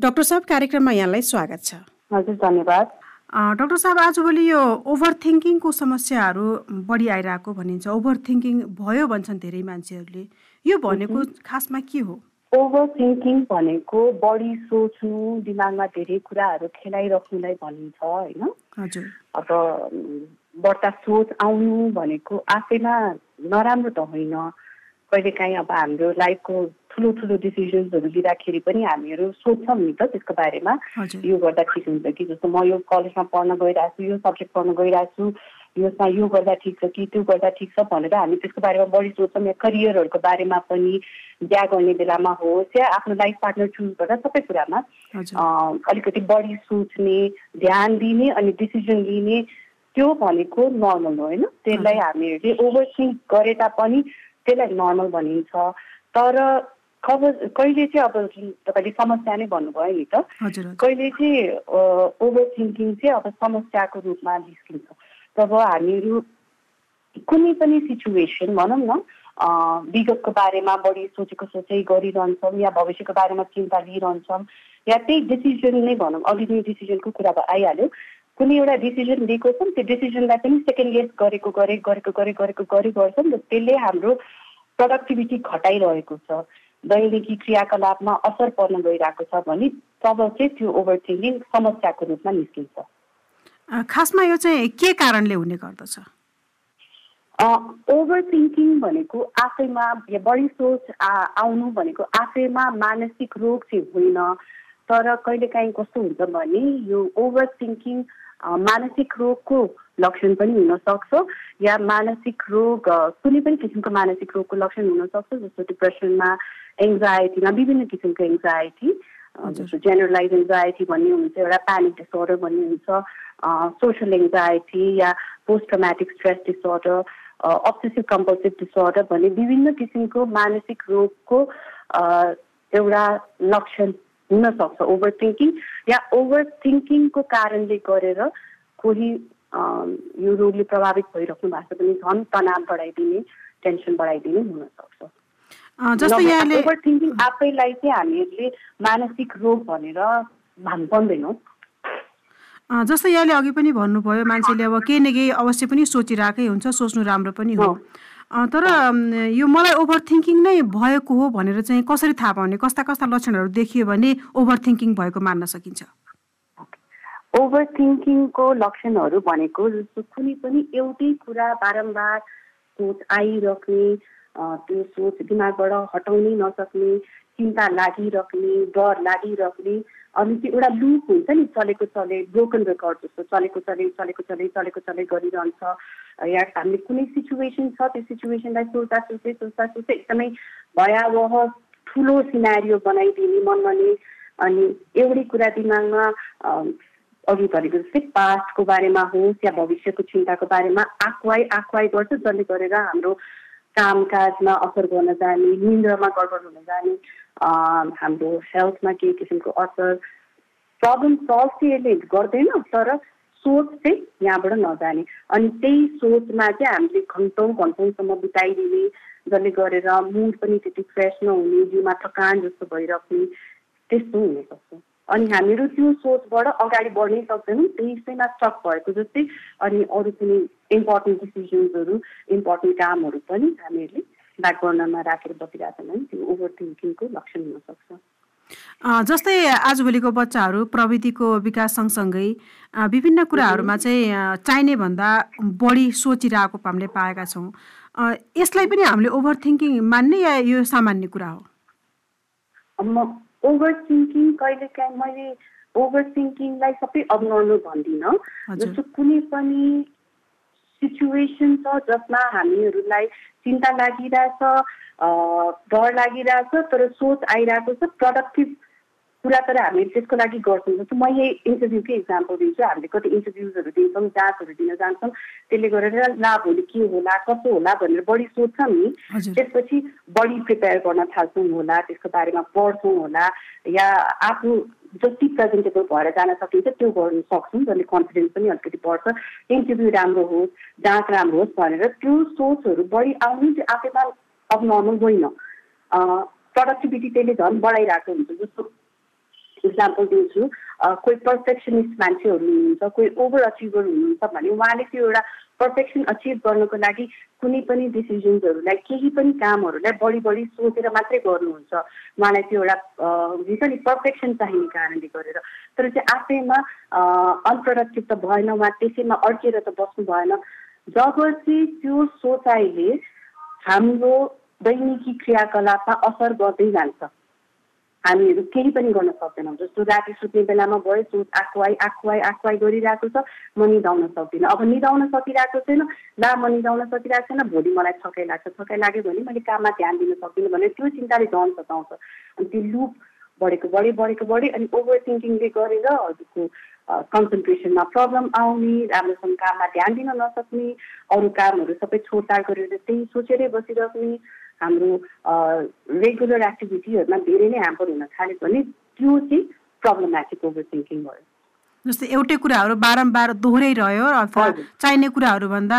Doctor साहब कार्यक्रममा यहाँलाई स्वागत छ। हजुर धन्यवाद। डाक्टर साहब आजभोलि यो ओभर थिङ्किङको समस्याहरू बढी आइरहेको भनिन्छ। ओभर थिङ्किङ भयो भन्छन् धेरै मान्छेहरूले। यो भनेको खासमा के हो? ओभर थिङ्किङ भनेको बढी सोच्नु दिमागमा धेरै कुराहरू खेलाइराख्नुलाई भनिन्छ होइन? हजुर। अब बढ्ता सोच आउनु भनेको आफैमा नराम्रो त होइन। कहिलेकाहीँ अब हाम्रो लाइफको ठुलो ठुलो डिसिजन्सहरू लिँदाखेरि पनि हामीहरू सोध्छौँ नि त त्यसको बारेमा। यो गर्दा ठिक हुन्छ कि जस्तो म यो कलेजमा पढ्न गइरहेको छु यो सब्जेक्ट पढ्न गइरहेको छु यसमा यो गर्दा ठिक छ कि त्यो गर्दा ठिक छ भनेर हामी त्यसको बारेमा बढी सोध्छौँ या करियरहरूको बारेमा पनि बिहा गर्ने बेलामा होस् या आफ्नो लाइफ पार्टनर चुज गर्दा सबै कुरामा अलिकति बढी सोच्ने ध्यान दिने अनि डिसिजन लिने त्यो भनेको नर्मल हो होइन? त्यसलाई हामीहरूले ओभर थिङ्क गरे तापनि त्यसलाई नर्मल भनिन्छ। तर खबर कहिले चाहिँ अब जुन तपाईँले समस्या नै भन्नुभयो नि त। कहिले चाहिँ ओभर थिङ्किङ चाहिँ अब समस्याको रूपमा निस्किन्छ। तब हामीहरू कुनै पनि सिचुएसन भनौँ न विगतको बारेमा बढी सोचेको सोचै गरिरहन्छौँ या भविष्यको बारेमा चिन्ता लिइरहन्छौँ या त्यही डिसिजन नै भनौँ अघि नै डिसिजनको कुरा आइहाल्यो। कुनै एउटा डिसिजन लिएको छौँ त्यो डिसिजनलाई पनि सेकेन्ड गेस गरेको गरे गरेको गरे गरेको गरे गर्छौँ र त्यसले हाम्रो प्रडक्टिभिटी घटाइरहेको छ। दैनिकी क्रियाकलापमा असर पर्न गइरहेको छ भने तब चाहिँ त्यो ओभर थिङ्किङ समस्याको रूपमा निस्किन्छ। खासमा यो चाहिँ के कारणले हुने गर्दछ? ओभर थिङ्किङ भनेको आफैमा बढी सोच आउनु भनेको आफैमा मानसिक रोग चाहिँ होइन। तर कहिलेकाहीँ कस्तो हुन्छ भने यो ओभर थिङ्किङ मानसिक रोगको लक्षण पनि हुनसक्छ या मानसिक रोग कुनै पनि किसिमको मानसिक रोगको लक्षण हुनसक्छ जस्तो डिप्रेसनमा एङ्जाइटीमा विभिन्न किसिमको एङ्जाइटी जस्तो जेनरलाइज एङ्जाइटी भन्ने हुन्छ एउटा प्यानिक डिसअर्डर भन्ने हुन्छ सोसियल एङ्जाइटी या post traumatic stress disorder obsessive compulsive disorder भन्ने विभिन्न किसिमको मानसिक रोगको एउटा लक्षण हुनसक्छ। ओभर थिङ्किङ या ओभर थिङ्किङको कारणले गरेर कोही यो रोगले प्रभावित भइराख्नु भएको छ भने झन् तनाव बढाइदिने टेन्सन बढाइदिने हुनसक्छ। ओभर थिङ्किङ आफैलाई चाहिँ हामीहरूले मानसिक रोग भनेर भान पर्दैनौँ। जस्तै यहाँले अघि पनि भन्नुभयो मान्छेले अब केही न केही अवश्य पनि सोचिरहेकै हुन्छ सोच्नु राम्रो पनि हो। तर यो मलाई ओभर थिङ्किङ नै भएको हो भनेर चाहिँ कसरी थाहा पाउने कस्ता कस्ता लक्षणहरू देखियो भने ओभर थिङ्किङ भएको मान्न सकिन्छ? ओभर थिङ्किङको लक्षणहरू भनेको जस्तो कुनै पनि एउटै कुरा बारम्बार सोच आइराख्ने त्यो सोच दिमागबाट हटाउनै नसक्ने चिन्ता लागिराख्ने डर लागिराख्ने अनि त्यो एउटा लुप हुन्छ नि चलेको चले ब्रोकन रेकर्ड जस्तो चलेको चले चलेको चले चलेको चले गरिरहन्छ। या हामीले कुनै सिचुएसन छ त्यो सिचुएसनलाई सोच्दा सोच्दै सोच्दा सोच्दै एकदमै भयावह ठुलो सिनारियो बनाइदिने मनमा अनि एउटै कुरा दिमागमा अघि भनेको जस्तै पास्टको बारेमा होस् या भविष्यको चिन्ताको बारेमा आक्वाई आक्वाई गर्छ जसले गरेर हाम्रो कामकाजमा असर गर्न जाने निन्द्रमा गडबड हुन जाने हाम्रो हेल्थमा केही किसिमको असर प्रब्लम सल्भ चाहिँ यसले गर्दैन तर सोच चाहिँ यहाँबाट नजाने। अनि त्यही सोचमा चाहिँ हामीले घन्टौँ घन्टौँसम्म बिताइदिने जसले गरेर मुड पनि त्यति फ्रेस नहुने जिउमा थकान जस्तो भइराख्ने त्यस्तो हुनसक्छ। अनि हामीहरू त्यो सोचबाट अगाडि बढ्नै सक्दैनौँ त्यसैमा स्टक भएको जस्तै अनि अरू कुनै इम्पोर्टेन्ट डिसिजन्सहरू इम्पोर्टेन्ट कामहरू पनि हामीहरूले ब्याकबर्नरमा राखेर बसिरहेको छन् भने त्यो ओभर थिङ्किङको लक्षण हुनसक्छ जस्तै आजभोलिको बच्चाहरू प्रविधिको विकास सँगसँगै विभिन्न कुराहरूमा चाहिँ चाहिने भन्दा बढी सोचिरहेको हामीले पाएका छौँ। यसलाई पनि हामीले ओभर थिङ्किङ मान्ने या यो सामान्य कुरा हो? ओभर थिङ्किङ कहिलेकाहीँ मैले ओभर थिङ्किङलाई सबै अबनर्मल भन्दिनँ। जस्तो कुनै पनि सिचुएसन छ जसमा हामीहरूलाई चिन्ता लागिरहेछ डर लागिरहेछ तर सोच आइरहेको छ प्रडक्टिभ कुरा तर हामी त्यसको लागि गर्छौँ। जस्तो म यही इन्टरभ्यूकै इक्जाम्पल दिन्छु। हामीले कति इन्टरभ्युजहरू दिन्छौँ जाँचहरू दिन जान्छौँ। त्यसले गरेर ला भोलि के होला कसो होला भनेर बढी सोध्छौँ नि। त्यसपछि बढी प्रिपेयर गर्न थाल्छौँ होला त्यसको बारेमा पढ्छौँ होला। या आफू जति प्रेजेन्टेबल भएर जान सकिन्छ त्यो गर्नु सक्छौँ जसले कन्फिडेन्स पनि अलिकति बढ्छ। इन्टरभ्यू राम्रो होस् जाँच राम्रो होस् भनेर त्यो सोचहरू बढी आउनु चाहिँ आफैमा अब नर्मल होइन। प्रडक्टिभिटी त्यसले झन् बढाइरहेको हुन्छ। जस्तो इक्जाम्पल दिन्छु। कोही पर्फेक्सनिस्ट मान्छेहरू हुनुहुन्छ कोही ओभर अचिभर हुनुहुन्छ भने उहाँले त्यो एउटा पर्फेक्सन अचिभ गर्नको लागि कुनै पनि डिसिजन्सहरूलाई केही पनि कामहरूलाई बढी बढी सोचेर मात्रै गर्नुहुन्छ। उहाँलाई त्यो एउटा हुन्छ नि पर्फेक्सन चाहिने कारणले गरेर। तर चाहिँ आफैमा अनप्रोडक्टिभ त भएन उहाँ त्यसैमा अड्केर त बस्नु भएन। जब चाहिँ त्यो सोचाइले हाम्रो दैनिकी क्रियाकलापमा असर गर्दै जान्छ हामीहरू केही पनि गर्न सक्दैनौँ। जस्तो राति सुत्ने बेलामा भयो सुत आकुवाई आकुवाई आकुवाई गरिरहेको छ म निधाउन सक्दिनँ। अब निधाउन सकिरहेको छैन ला म निधाउन सकिरहेको छैन भोलि मलाई थकाइ लाग्छ। थकाइ लाग्यो भने मैले काममा ध्यान दिन सक्दिनँ भने त्यो चिन्ताले झन् सताउँछ। अनि त्यो लुप बढेको बढी बढेको बढी अनि ओभर थिङ्किङले गरेर हजुरको कन्सन्ट्रेसनमा प्रब्लम आउने राम्रोसँग काममा ध्यान दिन नसक्ने अरू कामहरू सबै छोडताड गरेर त्यही सोचेरै बसिराख्ने हाम्रो रेगुलर एक्टिभिटीहरूमा धेरै नै ह्याम्पर हुन थाल्यो भने त्यो चाहिँ प्रब्लमेटिक ओभर थिङ्किङ भयो। जस्तै एउटै कुराहरू बारम्बार दोहोऱ्याइरह्यो अथवा चाहिने कुराहरू भन्दा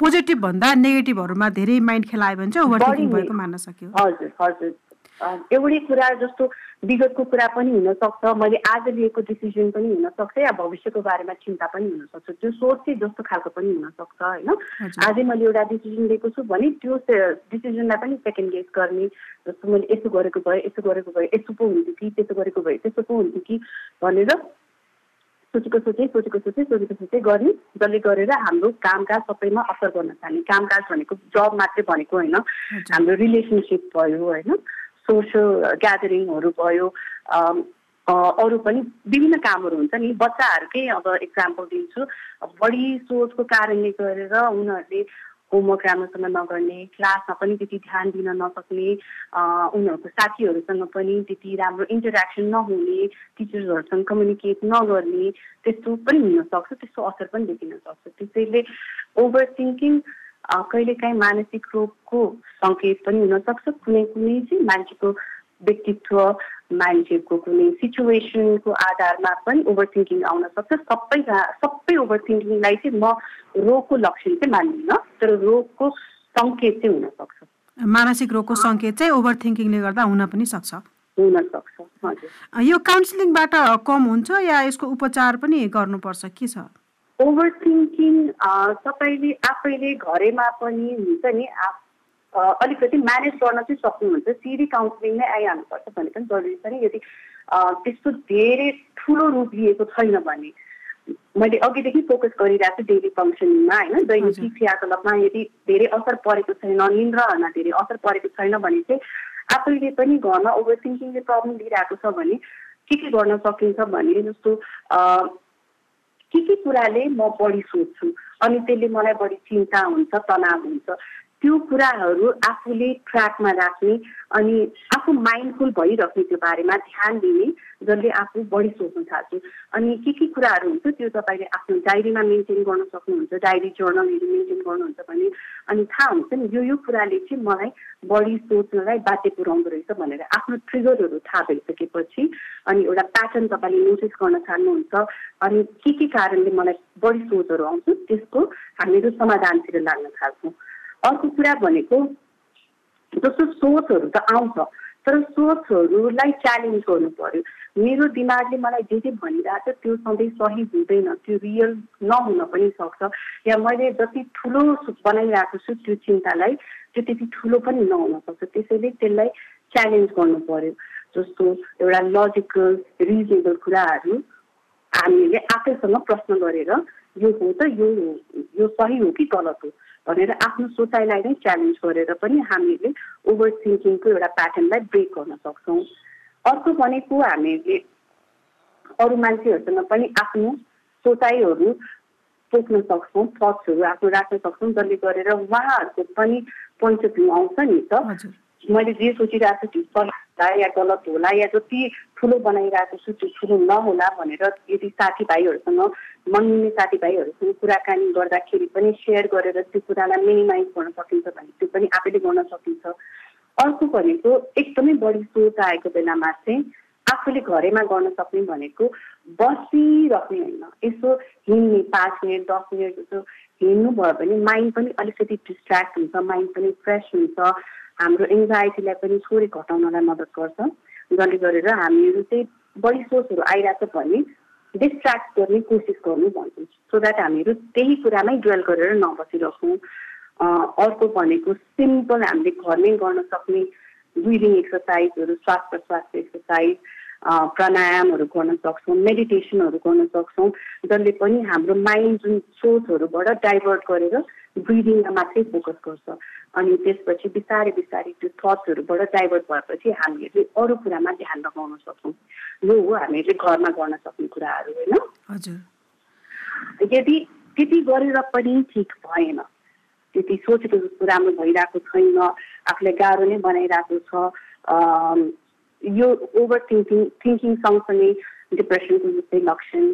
पोजिटिभ भन्दा नेगेटिभहरूमा धेरै माइन्ड खेलायो भने चाहिँ ओभर भएको मान्न सक्यो। हजुर हजुर। एउटै कुरा जस्तो विगतको कुरा पनि हुनसक्छ मैले आज लिएको डिसिजन पनि हुनसक्छ या भविष्यको बारेमा चिन्ता पनि हुनसक्छ त्यो सोच चाहिँ जस्तो खालको पनि हुनसक्छ होइन? आजै मैले एउटा डिसिजन लिएको छु भने त्यो डिसिजनलाई पनि सेकेन्ड गेस गर्ने जस्तो मैले यसो गरेको भए यसो गरेको भए यसो पो हुन्थ्यो कि त्यसो गरेको भए त्यसो पो हुन्थ्यो कि भनेर सोचेको सोचेँ सोचेको सोचेँ सोचेको सोचेँ गर्ने जसले गरेर हाम्रो कामकाज सबैमा असर गर्न थाल्ने। कामकाज भनेको जब मात्रै भनेको होइन। हाम्रो रिलेसनसिप भयो होइन? सोसियल ग्यादरिङहरू भयो अरू पनि विभिन्न कामहरू हुन्छ नि। बच्चाहरूकै अब इक्जाम्पल दिन्छु। बढी सोचको कारणले गरेर उनीहरूले होमवर्क राम्रोसँग नगर्ने क्लासमा पनि त्यति ध्यान दिन नसक्ने उनीहरूको साथीहरूसँग पनि त्यति राम्रो इन्टरेक्सन नहुने टिचर्सहरूसँग कम्युनिकेट नगर्ने त्यस्तो पनि हुनसक्छ त्यस्तो असर पनि देखिन सक्छ। त्यसैले ओभर थिङ्किङ कहिलेकाहीँ मानसिक रोगको सङ्केत पनि हुनसक्छ। कुनै कुनै चाहिँ मान्छेको व्यक्तित्व मान्छेको कुनै सिचुएसनको आधारमा पनि ओभर थिङ्किङ आउन सक्छ। सबै सबै ओभर थिङ्किङलाई चाहिँ म रोगको लक्षण चाहिँ मान्दिनँ तर रोगको सङ्केत चाहिँ हुनसक्छ। मानसिक रोगको सङ्केत चाहिँ ओभर थिङ्किङले गर्दा हुन पनि सक्छ। हुन सक्छ हजुर यो काउन्सिलिङबाट कम हुन्छ या यसको उपचार पनि गर्नुपर्छ? के छ? ओभर थिङ्किङ तपाईँले आफैले घरैमा पनि हुन्छ नि अलिकति म्यानेज गर्न चाहिँ सक्नुहुन्छ। सिडी काउन्सिलिङ नै आइहाल्नुपर्छ भन्ने पनि जरुरी छ नि। यदि त्यस्तो धेरै ठुलो रूप लिएको छैन भने मैले अघिदेखि फोकस गरिरहेको छु डेली फङ्सनिङमा होइन? दैनिक क्रियाकलापमा यदि धेरै असर परेको छैन निन्द्राहरूमा धेरै असर परेको छैन भने चाहिँ आफैले पनि घरमा ओभर थिङ्किङले प्रब्लम दिइरहेको छ भने के के गर्न सकिन्छ भने जस्तो के के कुराले म बढी सोध्छु। अनि त्यसले मलाई बढी चिन्ता हुन्छ तनाव हुन्छ। त्यो कुराहरू आफूले ट्र्याकमा राख्ने अनि आफू माइन्डफुल भइराख्ने त्यो बारेमा ध्यान दिने जसले आफू बढी सोच्नु थाल्छु। अनि के के कुराहरू हुन्छ त्यो तपाईँले आफ्नो डायरीमा मेन्टेन गर्न सक्नुहुन्छ डायरी जर्नलहरू मेन्टेन गर्नुहुन्छ भने अनि थाहा हुन्छ नि यो यो कुराले चाहिँ मलाई बढी सोच्नलाई बाध्य पुऱ्याउँदो रहेछ भनेर आफ्नो ट्रिगरहरू थाहा भइसकेपछि अनि एउटा प्याटर्न तपाईँले नोटिस गर्न चाहनुहुन्छ अनि के के कारणले मलाई बढी सोचहरू आउँछ त्यसको हामीहरू समाधानतिर लाग्न थाल्छौँ। अर्को कुरा भनेको जस्तो सोचहरू त आउँछ तर सोचहरूलाई च्यालेन्ज गर्नु पर्यो मेरो दिमागले मलाई जे जे भनिरहेको छ त्यो सधैँ सही हुँदैन त्यो रियल नहुन पनि सक्छ। या मैले जति ठुलो बनाइरहेको छु त्यो चिन्तालाई त्यो त्यति ठुलो पनि नहुन सक्छ। त्यसैले त्यसलाई च्यालेन्ज गर्नु पर्यो जस्तो एउटा लजिकल रिजनेबल कुराहरू हामीले आफैसँग प्रश्न गरेर यो हो त यो यो सही हो कि गलत हो? भनेर आफ्नो सोचाइलाई नै च्यालेन्ज गरेर पनि हामीले ओभर थिङ्किङको एउटा प्याटर्नलाई ब्रेक गर्न सक्छौँ। अर्को भनेको हामीहरूले अरू मान्छेहरूसँग पनि आफ्नो सोचाइहरू पोख्न सक्छौँ थट्सहरू आफ्नो राख्न सक्छौँ जसले गरेर उहाँहरूको पनि पोइन्ट अफ भ्यू आउँछ नि त। मैले जे सोचिरहेको छु होला या गलत होला या जति ठुलो बनाइरहेको छु त्यो ठुलो नहोला भनेर यदि साथीभाइहरूसँग मनमिल्ने साथीभाइहरूसँग कुराकानी गर्दाखेरि पनि सेयर गरेर त्यो कुरालाई मिनिमाइज गर्न सकिन्छ भने त्यो पनि आफैले गर्न सकिन्छ। अर्को भनेको एकदमै बढी सोच आएको बेलामा चाहिँ आफूले घरैमा गर्न सक्ने भनेको बसिराख्ने होइन। यसो हिँड्ने पाँच मिनट दस मिनट जस्तो हिँड्नुभयो भने माइन्ड पनि अलिकति डिस्ट्र्याक्ट हुन्छ माइन्ड पनि फ्रेस हुन्छ। हाम्रो एङ्जाइटीलाई पनि थोरै घटाउनलाई मद्दत गर्छ। जसले गरेर हामीहरू चाहिँ बढी सोचहरू आइरहेको छ भने डिस्ट्र्याक्ट गर्ने कोसिस गर्नु भन्छु। सो द्याट हामीहरू त्यही कुरामै ड्वेल गरेर नबसिराखौँ अर्को भनेको सिम्पल हामीले घरमै गर्न सक्ने ब्रिदिङ एक्सर्साइजहरू श्वास प्रश्वासको एक्सर्साइज प्राणायामहरू गर्न सक्छौँ मेडिटेसनहरू गर्न सक्छौँ जसले पनि हाम्रो माइन्ड जुन सोचहरूबाट डाइभर्ट गरेर ब्रिदिङमा मात्रै फोकस गर्छ। अनि त्यसपछि बिस्तारै बिस्तारै त्यो थट्सहरूबाट डाइभर्ट भएपछि हामीहरूले अरू कुरामा ध्यान लगाउन सक्छौँ। यो हो हामीहरूले घरमा गर्न सक्ने कुराहरू होइन? यदि त्यति गरेर पनि ठिक भएन त्यति सोचेको जस्तो राम्रो भइरहेको छैन आफूलाई गाह्रो नै बनाइरहेको छ यो ओभर थिङ्किङ थिङ्किङ सँगसँगै डिप्रेसनको जस्तै लक्षण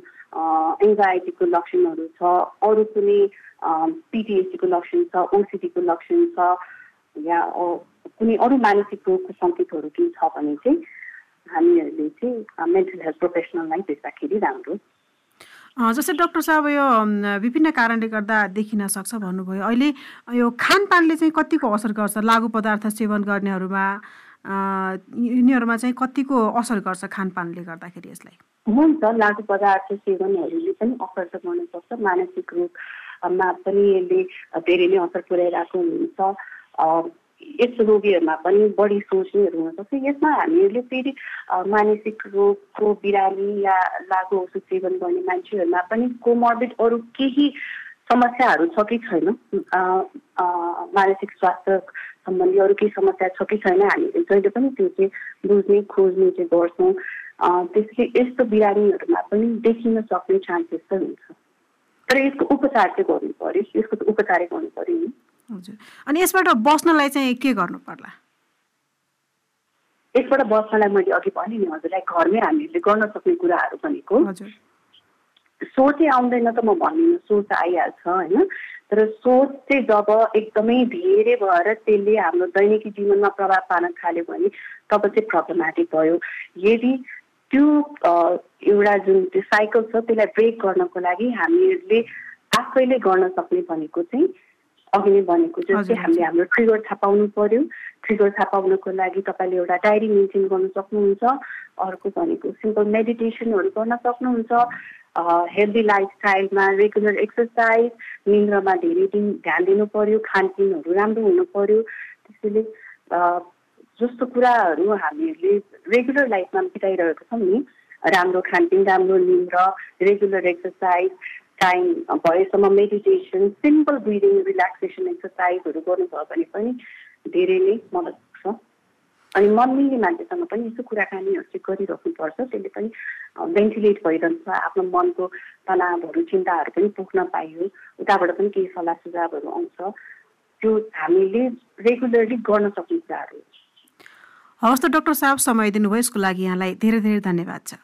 एङ्जाइटीको लक्षणहरू छ अरू कुनै पिटिएसडीको लक्षण छ ओसिडीको लक्षण छ या कुनै अरू मानसिक रोगको सङ्केतहरू केही छ भने चाहिँ हामीहरूले चाहिँ मेन्टल हेल्थ प्रोफेसनललाई भेट्दाखेरि राम्रो। जस्तै डक्टर साहब यो विभिन्न कारणले गर्दा देखिन सक्छ भन्नुभयो। अहिले यो खानपानले चाहिँ कतिको असर गर्छ? लागु पदार्थ सेवन गर्नेहरूमा यिनीहरूमा चाहिँ कतिको असर गर्छ खानपानले गर्दाखेरि यसलाई? हुन्छ लागु पदार्थ सेवनहरूले पनि असर त गर्न सक्छ। मानसिक रोगमा पनि यसले धेरै नै असर पुर्याइरहेको हुन्छ। यस रोगीहरूमा पनि बढी सोच्नेहरू हुनसक्छ यसमा हामीहरूले फेरि मानसिक रोगको बिरामी या लागु औषध सेवन गर्ने मान्छेहरूमा पनि कोमर्बिड अरू केही समस्याहरू छ कि छैन? मानसिक स्वास्थ्य सम्बन्धी अरू केही समस्या छ कि छैन? हामीले जहिले पनि त्यो चाहिँ बुझ्ने खोज्ने चाहिँ गर्छौँ। त्यसले यस्तो बिरामीहरूमा पनि देखिन सक्ने चान्सेस चाहिँ हुन्छ। तर यसको उपचार चाहिँ गर्नु पर्यो यसको त उपचारै गर्नु पर्यो नि। हजुर। अनि यसबाट बस्नलाई चाहिँ के गर्नु पर्ला? यसबाट बस्नलाई मैले अघि भने नि हजुरलाई घरमै हामीले गर्न सक्ने कुराहरू भनेको सोचै आउँदैन त म भन्दिनँ सोच आइहाल्छ होइन? तर सोच चाहिँ जब एकदमै धेरै भएर त्यसले हाम्रो दैनिकी जीवनमा प्रभाव पार्न थाल्यो भने तब चाहिँ प्रब्लमेटिक भयो। यदि त्यो एउटा जुन त्यो साइकल छ त्यसलाई ब्रेक गर्नको लागि हामीहरूले आफैले गर्न सक्ने भनेको चाहिँ अघि नै भनेको जस्तै हामीले हाम्रो ट्रिगर थाहा पाउनु पर्यो। ट्रिगर थाहा पाउनको लागि तपाईँले एउटा डायरी मेन्टेन गर्न सक्नुहुन्छ अर्को भनेको सिम्पल मेडिटेसनहरू गर्न सक्नुहुन्छ हेल्दी लाइफस्टाइलमा रेगुलर एक्सर्साइज निन्द्रमा धेरै दिन ध्यान दिनु पर्यो खानपिनहरू राम्रो हुनु पर्यो। त्यसैले जस्तो कुराहरू हामीहरूले रेगुलर लाइफमा बिताइरहेको छौँ नि राम्रो खानपिन राम्रो निन्द्र रेगुलर एक्सर्साइज टाइम भएसम्म मेडिटेसन सिम्पल ब्रिदिङ रिल्याक्सेसन एक्सर्साइजहरू गर्नुभयो भने पनि धेरै नै मद्दत पुग्छ। अनि मन मिल्ने मान्छेसँग पनि यसो कुराकानीहरू चाहिँ गरिराख्नुपर्छ त्यसले पनि भेन्टिलेट भइरहन्छ आफ्नो मनको तनावहरू चिन्ताहरू पनि पुग्न पाइयो उताबाट पनि केही सल्लाह सुझावहरू आउँछ। त्यो हामीले रेगुलरली गर्न सक्ने कुराहरू हवस् त डाक्टर साहब समय दिनुभयो यसको लागि यहाँलाई धेरै धेरै धन्यवाद छ।